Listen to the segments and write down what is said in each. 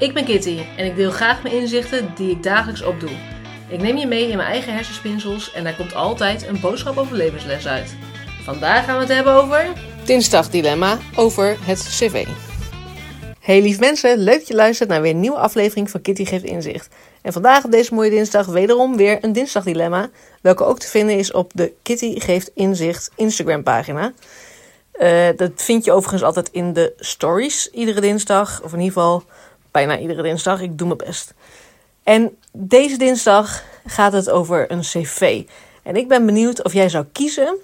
Ik ben Kitty en ik deel graag mijn inzichten die ik dagelijks opdoe. Ik neem je mee in mijn eigen hersenspinsels en daar komt altijd een boodschap over levensles uit. Vandaag gaan we het hebben over... Dinsdagdilemma over het cv. Hey lief mensen, leuk dat je luistert naar weer een nieuwe aflevering van Kitty Geeft Inzicht. En vandaag op deze mooie dinsdag wederom weer een dinsdagdilemma, welke ook te vinden is op de Kitty Geeft Inzicht Instagram pagina. Eh, dat vind je overigens altijd in de stories iedere dinsdag, of in ieder geval bijna iedere dinsdag. Ik doe mijn best. En deze dinsdag gaat het over een cv. En ik ben benieuwd of jij zou kiezen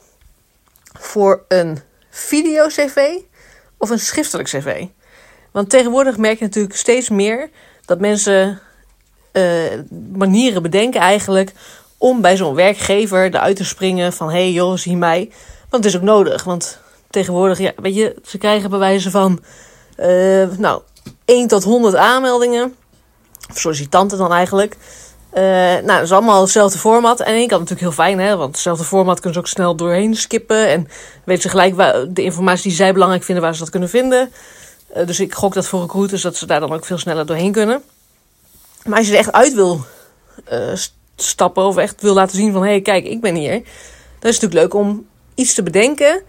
voor een video-cv of een schriftelijk cv. Want tegenwoordig merk je natuurlijk steeds meer dat mensen uh, manieren bedenken eigenlijk om bij zo'n werkgever eruit te springen van hé hey joh, zie mij. Want het is ook nodig, want tegenwoordig, ja, weet je, ze krijgen bewijzen van uh, nou, 1 tot 100 aanmeldingen. Of sollicitanten dan eigenlijk. Uh, nou, dat is allemaal hetzelfde format. En ik had natuurlijk heel fijn, hè, want hetzelfde format kunnen ze ook snel doorheen skippen. En weten ze gelijk waar, de informatie die zij belangrijk vinden, waar ze dat kunnen vinden. Uh, dus ik gok dat voor recruiters dat ze daar dan ook veel sneller doorheen kunnen. Maar als je er echt uit wil uh, stappen of echt wil laten zien van hé, hey, kijk, ik ben hier. Dan is het natuurlijk leuk om iets te bedenken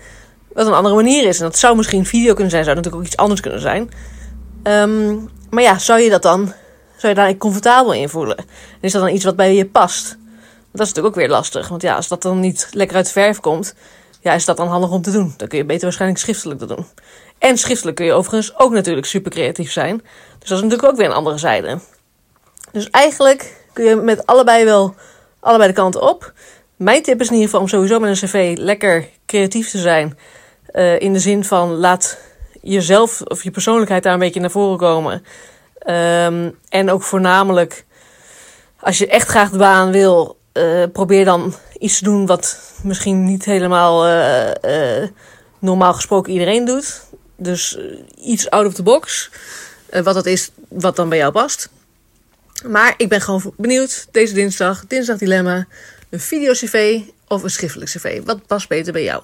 wat een andere manier is. En dat zou misschien video kunnen zijn, zou natuurlijk ook iets anders kunnen zijn. Um, maar ja, zou je dat dan, zou je daar comfortabel in voelen? En is dat dan iets wat bij je past? Dat is natuurlijk ook weer lastig. Want ja, als dat dan niet lekker uit de verf komt, ja, is dat dan handig om te doen. Dan kun je beter waarschijnlijk schriftelijk dat doen. En schriftelijk kun je overigens ook natuurlijk super creatief zijn. Dus dat is natuurlijk ook weer een andere zijde. Dus eigenlijk kun je met allebei wel allebei de kanten op. Mijn tip is in ieder geval om sowieso met een cv lekker creatief te zijn. Uh, in de zin van laat jezelf of je persoonlijkheid daar een beetje naar voren komen. Um, en ook voornamelijk, als je echt graag de baan wil, uh, probeer dan iets te doen wat misschien niet helemaal uh, uh, normaal gesproken iedereen doet. Dus iets out of the box. wat dat is, wat dan bij jou past. Maar ik ben gewoon benieuwd, deze dinsdag, dinsdag dilemma, een video-cv of een schriftelijk cv. Wat past beter bij jou?